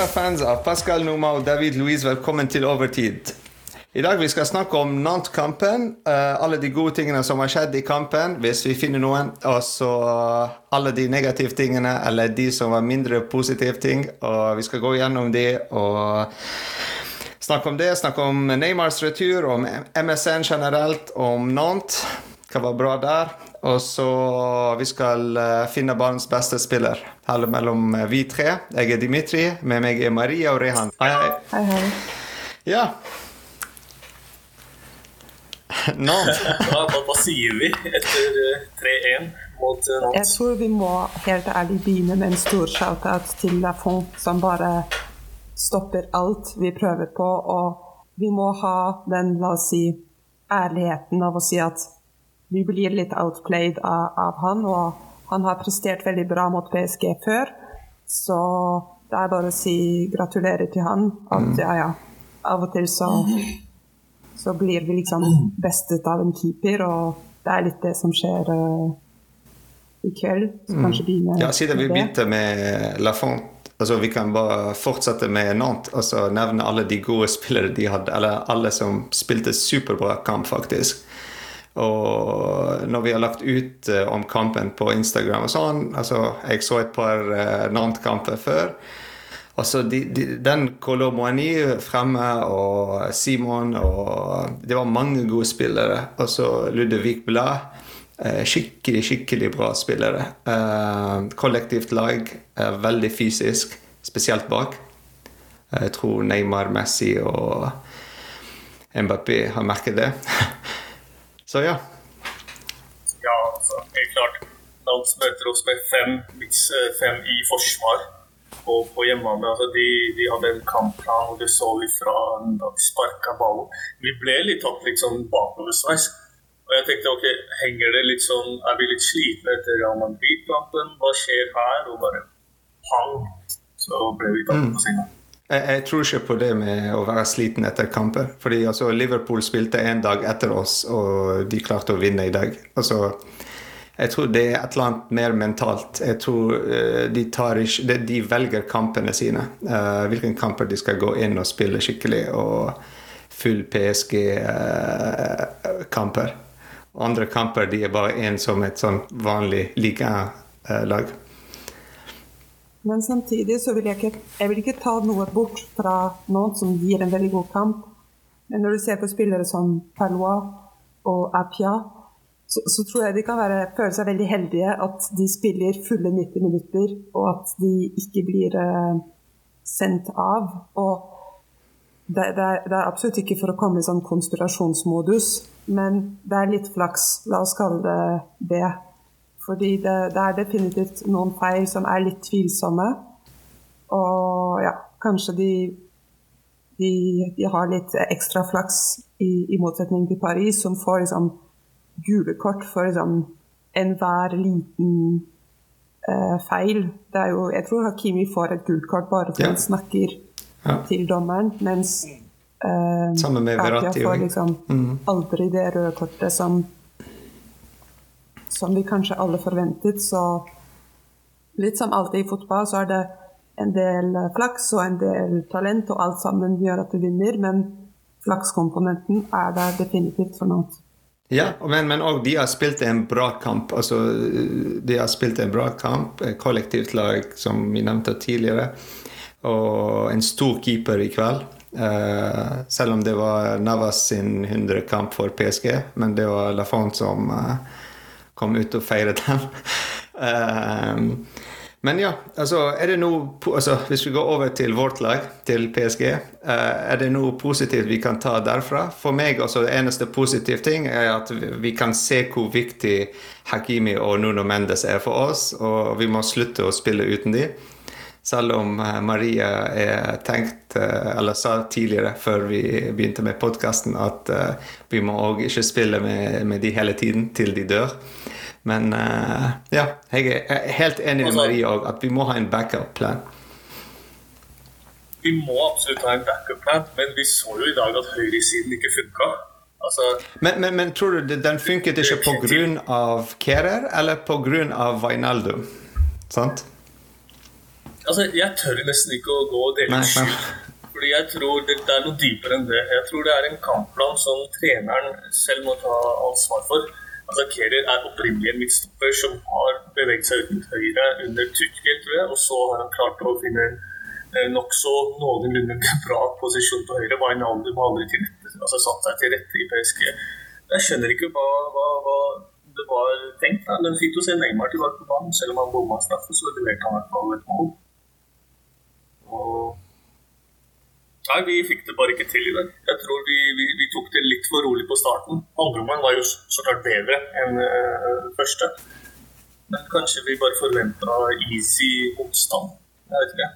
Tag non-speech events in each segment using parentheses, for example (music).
Kjære fans av Pascal Noma og David Louise, velkommen til Overtid. I dag vi skal snakke om Nantes-kampen. Uh, alle de gode tingene som har skjedd i kampen, hvis vi finner noen. Og så alle de negative tingene, eller de som var mindre positive ting. Og vi skal gå gjennom de og snakke om det. Snakke om Neymars retur, om MSN generelt, om Nantes. Hva var bra der? Og så vi skal uh, finne banens beste spiller. Her mellom uh, vi tre. Jeg er Dimitri. Med meg er Maria og Rehan. Hei, hei. hei, hei. Ja. Nå hva, hva, sier vi etter uh, 3-1 mot Nantes? Jeg tror vi må helt ærlig begynne med en stor shout-out til Lafont, som bare stopper alt vi prøver på. Og vi må ha den, la oss si, ærligheten av å si at vi blir litt outplayed av, av, han, og han har prestert veldig bra mot PSG før. Så det er bare å si gratulerer til han. At mm. ja, ja, av og til så, så blir vi liksom bestet av en keeper, og det er litt det som skjer uh, i kveld. Så mm. kanskje begynne Ja, siden vi begynte med Lafont Altså, vi kan bare fortsette med Nantes og altså, nevne alle de gode spillere de hadde. Eller alle som spilte superbra kamp, faktisk. Og når vi har lagt ut uh, om kampen på Instagram og sånn altså Jeg så et par uh, Nantes-kamper før. Altså de, de, den Moani fremme og Simon og Det var mange gode spillere. Og så Ludvig Blad. Uh, skikkelig, skikkelig bra spillere. Kollektivt lag. Veldig fysisk, spesielt bak. Jeg tror Neymar, Messi og Mbappé har merket det. (laughs) Så ja. Ja, altså, helt klart. Nantes møter oss med fem, eh, fem i forsvar på, på hjemmebane. Altså, de, de, hadde en kampplan, og det så vi fra da vi sparka ballen. Vi ble litt tatt liksom, bakoversveis. Og jeg tenkte ok, henger det litt sånn, Er vi litt slitne etter Real Madrid-kampen? Hva skjer her? Og bare pang, så ble vi tatt på senga. Jeg, jeg, tror ikke på det med å være sliten etter kamper. Fordi altså, Liverpool spilte en dag etter oss, og de klarte å vinne i dag. Altså, jeg tror det er et eller annet mer mentalt. Jeg tror uh, de, ikke, de, velger kampene sine. Uh, hvilke kamper de skal gå inn og spille skikkelig. Og full PSG-kamper. Uh, Andre kamper de er bare én som et sånn vanlig ligalag. Uh, men samtidig så vil jeg ikke, jeg vil ikke ta noe bort fra noen som gir en veldig god kamp. Men når du ser på spillere som Palois og Apia, så, så, tror jeg de kan være, føle seg veldig heldige at de spiller fulle 90 minutter, og at de ikke blir uh, sendt av. Og det, det, er, det, er, absolutt ikke for å komme i sånn konspirasjonsmodus, men det er litt flaks, la oss kalle det det. Fordi det, det, er definitivt noen feil som er litt tvilsomme. Og ja, kanskje de, de, de har litt ekstra flaks i, i, motsetning til Paris, som får liksom gule kort for liksom enhver liten uh, feil. Det er jo, jeg tror Hakimi får et gult kort bare fordi ja. han snakker ja. til dommeren, mens uh, Sammen med Verratti får liksom mm. aldri det røde kortet som som vi kanskje alle forventet. Så litt som alltid i fotball, så er det en del flaks og en del talent, og alt sammen gjør at du vinner. Men flakskomponenten er der definitivt for noe. Ja, men, men og de har spilt en bra kamp. Altså, de har spilt en bra kamp, kollektivt lag, som vi nevnte tidligere. Og en stor keeper i kveld. Uh, selv om det var Navas sin 100 kamp for PSG, men det var Lafont som uh, kom ut og feiret dem. um, men ja, altså, er det noe altså, Hvis vi går over til vårt lag, til PSG, eh, er det noe positivt vi kan ta derfra? For meg også, det eneste positive ting er at vi kan se hvor viktig Hakimi og Nuno Mendes er for oss, og vi må slutte å spille uten dem. Selv om uh, Maria er tenkt, uh, eller sa tidligere, før vi begynte med podkasten, at vi må òg ikke spille med, med de hele tiden til de dør. Men ja, jeg er helt enig med Maria òg, at vi må ha en backup-plan. Vi må absolutt ha en backup-plan, men vi så jo i dag at høyresiden ikke funka. Altså, men, men, men, tror du den funket ikke pga. Kerer eller pga. Vainaldo? Sant? Altså, jeg tør nesten ikke å gå og dele ut skyld. Fordi jeg tror det, det er noe dypere enn det. Jeg tror det er en kampplan som treneren selv må ta ansvar for. Altså, Kerer er opprinnelig en midtstopper som har beveget seg ut mot høyre under Tuchel, tror jeg, og så har han klart å finne en eh, nokså noenlunde bra posisjon på høyre. Wijnaldum har aldri til rette, altså, satt seg til rette i PSG. Jeg skjønner ikke hva, hva, hva det var tenkt. Da. Men fikk du se Neymar tilbake på banen, selv om han bomma straffe, så leverte han i hvert fall et mål. Og Nei, vi fikk det bare ikke til i dag. Jeg tror vi, vi, vi tok det litt for rolig på starten. Andreomgangen var jo så klart bedre enn uh, første. Men kanskje vi bare forventa easy motstand. Jeg vet ikke.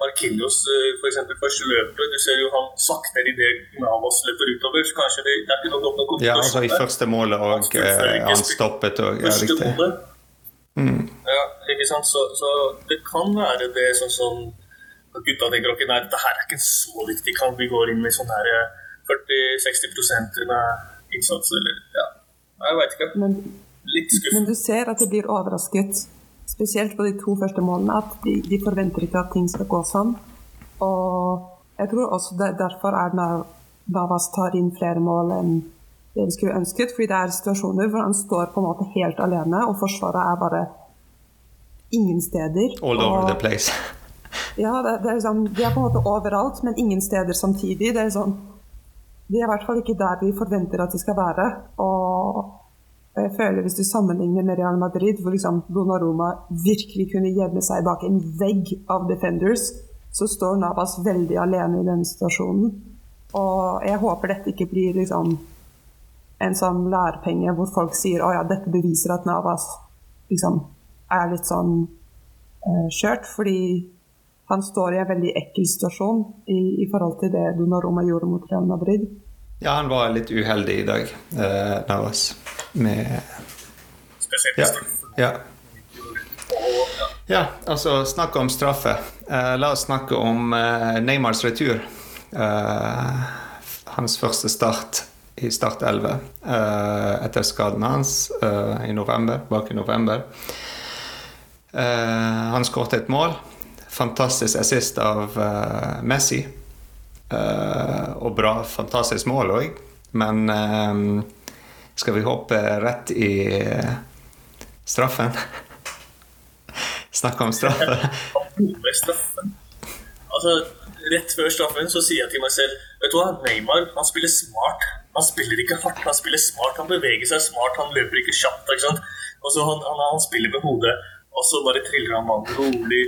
Markinios for eksempel første løpet, du ser jo han sakner i det Navas løper utover. så kanskje det, det er ikke noe godt nok Ja, altså i første målet og eh, han stoppet og ja, riktig. Mm. Ja, ikke sant? Så, så det kan være det sånn som at gutta tenker ok, nei, dette her er ikke så viktig kamp. Vi går inn med sånn her eh, 40-60 med innsats, eller ja. Jeg veit ikke. Men, Litt skuffet. men du ser at de blir overrasket, spesielt på de to første målene, at de, de forventer ikke at ting skal gå sånn. Og jeg tror også det, derfor er Nav- Navas tar inn flere mål enn det vi skulle ønsket. Fordi det er situasjoner hvor han står på en måte helt alene, og forsvaret er bare ingen steder. All over Og- the place. (laughs) ja, det, det er sånn, De er på en måte overalt, men ingen steder samtidig. Det er sånn, De er i hvert fall ikke der vi forventer at de skal være. Og jeg føler Hvis du sammenligner med Real Madrid, hvor liksom Donnarumma virkelig kunne gjemme seg bak en vegg av defenders, så står Navas veldig alene i denne situasjonen. Og jeg håper dette ikke blir liksom en sånn lærepenge hvor folk sier å ja, dette beviser at Navas liksom er litt sånn eh, skjørt, fordi han står i en veldig ekkel situasjon i, i forhold til det Donnarumma gjorde mot Real Madrid. Ja, han var litt uheldig i dag, eh, Navas. Med Spesielt Ja. ja. Ja. Altså snakke om straffe. Eh, la oss snakke om eh, Neymars retur. Eh, hans første start i Start 11 eh, etter skaden hans eh, i november, bak i november. Eh, han skåret et mål. Fantastisk assist av eh, Messi. Eh, og bra, fantastisk mål òg. Men skal vi hoppe rett i straffen? (laughs) Snakke om straffen. Altså, rett før straffen så sier jeg til meg selv Vet du hva, Neymar han spiller smart. Han spiller ikke hardt, han spiller smart. Han beveger seg smart, han løper ikke kjapt. ikke sant? Altså, han, han, han spiller med hodet, og så bare triller han mannen rolig.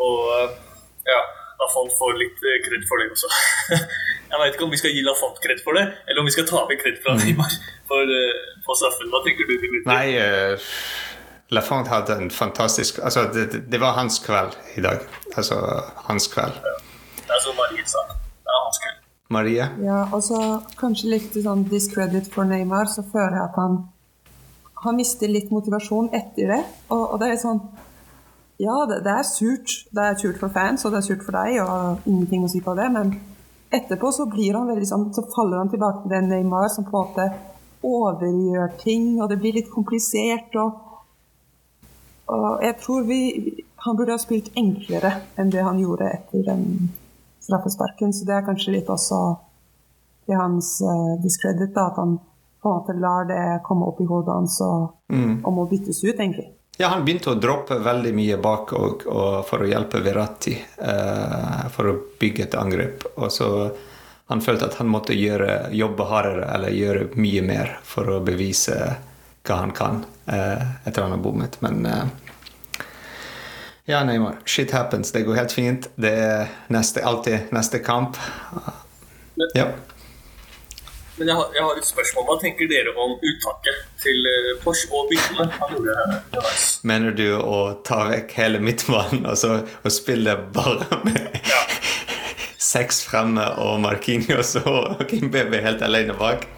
Og eh, ja, Lafont får litt eh, kred for det også. (laughs) jeg veit ikke om vi skal gi Lafont kred for det, eller om vi skal ta vekk kred fra Neymar for, eh, på straffen. Hva tenker du, Dimitri? Nei, uh, Lafont hadde en fantastisk Altså, det, det- var hans kveld i dag. Altså, hans kveld. Det er som Marie sa. Det er hans kveld. Marie? Ja, og så kanskje litt sånn discredit for Neymar, så føler jeg at han han mister litt motivasjon etter det. Og, og det er sånn Ja, det, det er surt. Det er surt for fans, og det er surt for deg, og ingenting å si på det, men etterpå så blir han veldig sånn Så faller han tilbake til den Neymar som på en måte overgjør ting, og det blir litt komplisert, og og jeg tror vi Han burde ha spilt enklere enn det han gjorde etter den straffesparken, så det er kanskje litt også til hans uh, discredit, da, at han på en måte lar det komme opp i hodet hans og, og må byttes ut, egentlig. Ja, han begynte å droppe veldig mye bak og, og for å hjelpe Verratti eh, for å bygge et angrep. Og så han følte at han måtte gjøre, jobbe hardere eller gjøre mye mer for å bevise hva han kan eh, etter han har bommet. Men eh, ja, Neymar. Shit happens. Det går helt fint. Det er neste, alltid neste kamp. Ja. Men jeg har, jeg har et spørsmål. Hva tenker dere om uttaket til eh, Porsche og byttene han gjorde underveis? Mener du å ta vekk hele midtbanen og, så, og spille bare med Ja. seks fremme og Marquinhos og Kimbebe helt alene bak?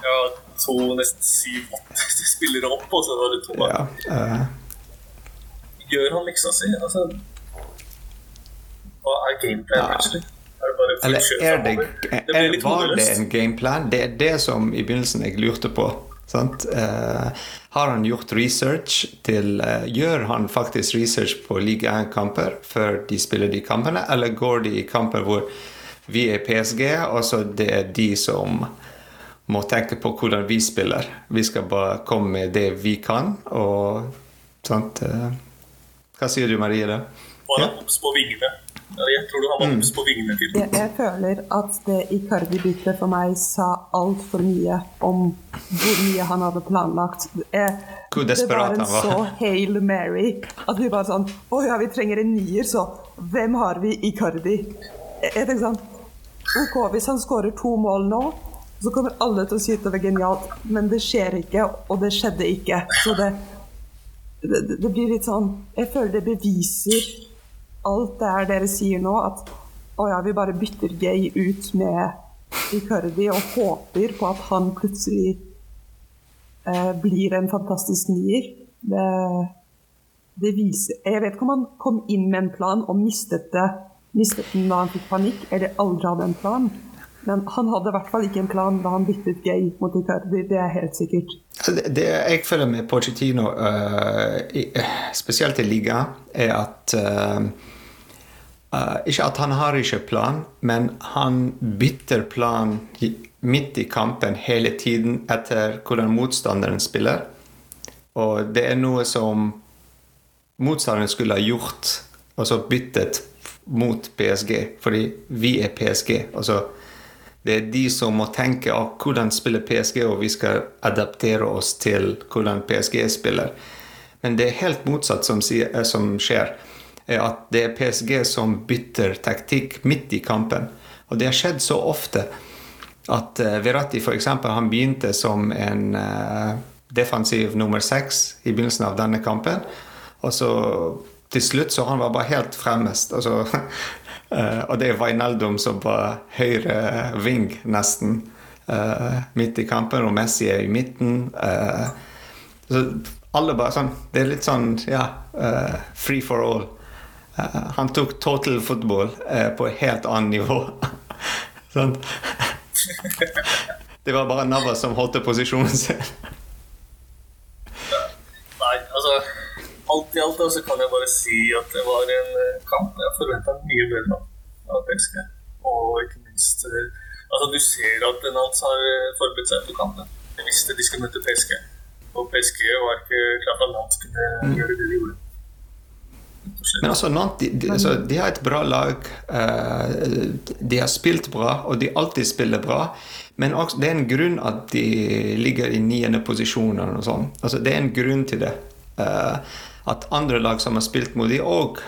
Ja, to nesten syv-åtte (laughs) spillere opp, og så var det to bak. Ja. uh... Gjør han leksa si? Altså, hva er gameplay, Ja. plutselig? Er eller er det, er, var det en gameplan? Det er det som i begynnelsen jeg lurte på. Sant? Eh, har han gjort research til uh, Gjør han faktisk research på liga 1-kamper før de spiller de kampene, eller går de i kamper hvor vi er PSG, og så det er de som må tenke på hvordan vi spiller. Vi skal bare komme med det vi kan, og sant? Uh, hva sier du, Marie? da? Bare ja? obs på vingene? Jeg tror du han var obs på vingene til Jeg, jeg føler at det Icardi-byttet for meg sa altfor mye om hvor mye han hadde planlagt. Jeg, Hvor det var en så Hail Mary at vi bare sånn Å ja, vi trenger en nier, så hvem har vi? Icardi. Jeg, jeg tenker sånn OK, hvis han skårer to mål nå, så kommer alle til å si at det var genialt, men det skjer ikke, og det skjedde ikke. Så det, det, det blir litt sånn Jeg føler det beviser alt det her dere sier nå, at å ja, vi bare bytter Gay ut med Icardi og håper på at han plutselig eh, blir en fantastisk nier. Det, det viser Jeg vet ikke om han kom inn med en plan og mistet det mistet den da han fikk panikk, eller aldri hadde en plan. Men han hadde i hvert fall ikke en plan da han byttet Gay mot Icardi, det er helt sikkert. Det, det jeg føler med Pochettino, uh, spesielt i liga, er at uh, uh, Ikke at han har ikke plan, men han bytter plan midt i kampen hele tiden etter hvordan motstanderen spiller. Og det er noe som motstanderen skulle ha gjort, og så byttet mot PSG, fordi vi er PSG. Altså, det er de som må tenke ah, hvordan spiller PSG, og vi skal adaptere oss til hvordan PSG spiller. Men det er helt motsatt som, eh, som skjer. er At det er PSG som bytter taktikk midt i kampen. Og det har skjedd så ofte at uh, Verratti eksempel, han begynte som en defensiv nummer seks i begynnelsen av denne kampen. Og så til slutt så han var bare helt fremmest. Altså, eh, (laughs) og det er Wijnaldum som var høyre ving, nesten, eh, midt i kampen, og Messi er i midten. eh, så alle bare sånn Det er litt sånn, ja eh, Free for all. Eh, han tok total football eh, på et helt annet nivå. (laughs) sånn. (laughs) Det var bare Navas som holdt posisjonen sin. Nei, altså Alt i alt da, så kan jeg bare si at det var en eh, kamp jeg forventa mye bedre av PSG. Og ikke minst eh, Altså, du ser at Nantes har eh, forberedt seg på kampen. De visste de skulle møte PSG. Og PSG var ikke klar for at Nantes kunne gjøre det de gjorde. Men altså, Nantes, de, de, altså, de har et bra lag. de har spilt bra, og de alltid spiller bra. Men også, det er en grunn at de ligger i niende posisjon. Altså, det er en grunn til det. Eh, at andre lag som har spilt mot de òg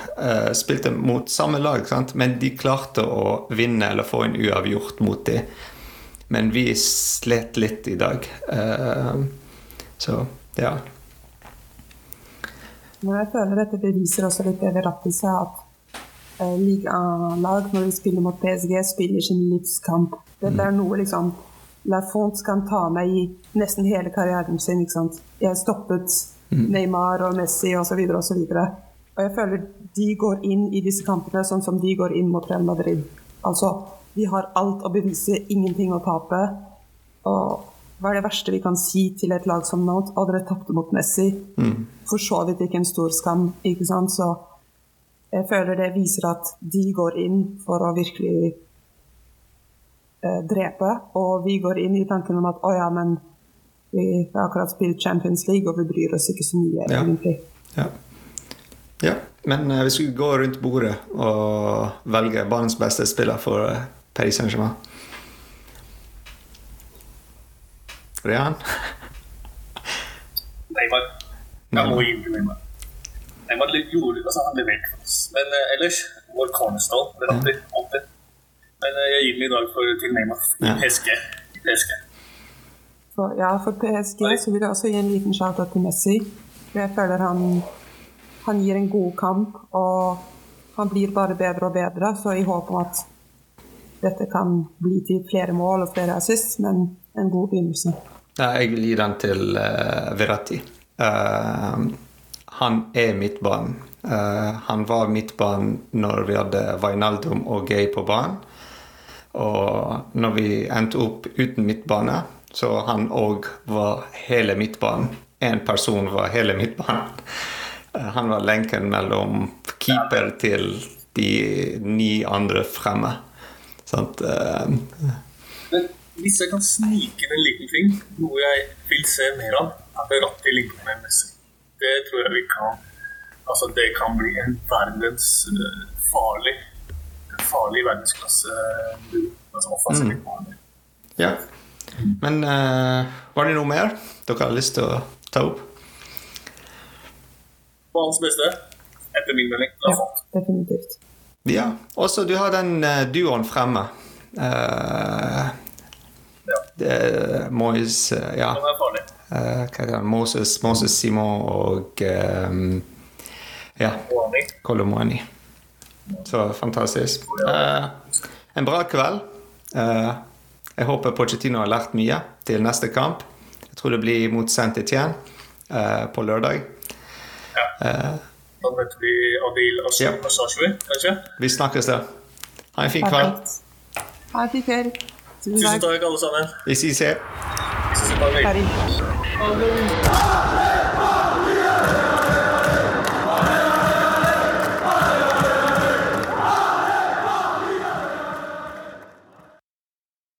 spilte mot samme lag, sant? men de klarte å vinne eller få en uavgjort mot de. Men vi slet litt i dag. Uh, så ja. Men jeg føler dette beviser også litt det Verratti sa, at uh, ligalag når de spiller mot PSG, spiller sin livskamp. Dette er noe liksom La Fonte kan ta med i nesten hele karrieren sin. ikke sant? Jeg stoppet Neymar og Messi osv. Og, så og, så og jeg føler de går inn i disse kampene sånn som de går inn mot Real Madrid. Altså, vi har alt å bevise, ingenting å tape. Og hva er det verste vi kan si til et lag som Note? Og dere tapte mot Messi. For så vidt ikke en stor skam, ikke sant? Så jeg føler det viser at de går inn for å virkelig eh, drepe, og vi går inn i tanken om at å ja, men vi har akkurat spilt Champions League, og vi bryr oss ikke så mye, Ja. egentlig. Ja. ja. Men uh, hvis vi går rundt bordet og velger banens beste spiller for uh, Paris Saint-Germain Rehan? (laughs) Neymar. Jeg må gi Neymar. Neymar gjorde altså, han leverte for oss. Men eh, ellers, vår cornerstone, det er alltid, alltid. Men jeg gir den i dag for, til Neymar. Ja. PSG. PSG. For, ja, for PSG så vil jeg også gi en liten shout-out til Messi. Jeg føler han, han gir en god kamp, og han blir bare bedre og bedre. Så i håp om at dette kan bli til flere mål og flere assist, men en god begynnelse. Ja, jeg vil gi den til uh, Verratti. Uh, han er midtbanen. Uh, han var midtbanen når vi hadde Vainaldum og Gay på banen. Og når vi endte opp uten midtbane, Så han òg var hele midtbanen. Én person var hele midtbanen. Eh, Han var lenken mellom keeper til de ni andre fremme. Sant? Eh, Men hvis jeg kan snike inn en liten ting, noe jeg vil se mer av, er Beratti ligger med Messi. Det tror jeg vi kan Altså, det kan bli en verdens eh, farlig farlig verdensklasse. Altså offensiv mm. ja. Men uh, var det noe mer dere har lyst til å ta opp? På hans beste, etter min melding. Ja, definitivt. Ja. Også du har den uh, duoen fremme. Uh, Ja. det er Moyes eh, Ja. Den er farlig. eh, hva heter han? Moses, Moses Simon og um, ja, Kolomani. Så fantastisk. Uh, en bra kveld. Eh, jeg håper Pochettino har lært mye til neste kamp. Jeg tror det blir mot Saint Etienne uh, på lørdag. Ja. Da møter vi Adil Ja. Asashwi, kanskje. Vi snakkes da. Ha en fin kveld. Ha en fin kveld. Tusen takk. alle sammen. Vi ses her. Vi ses i.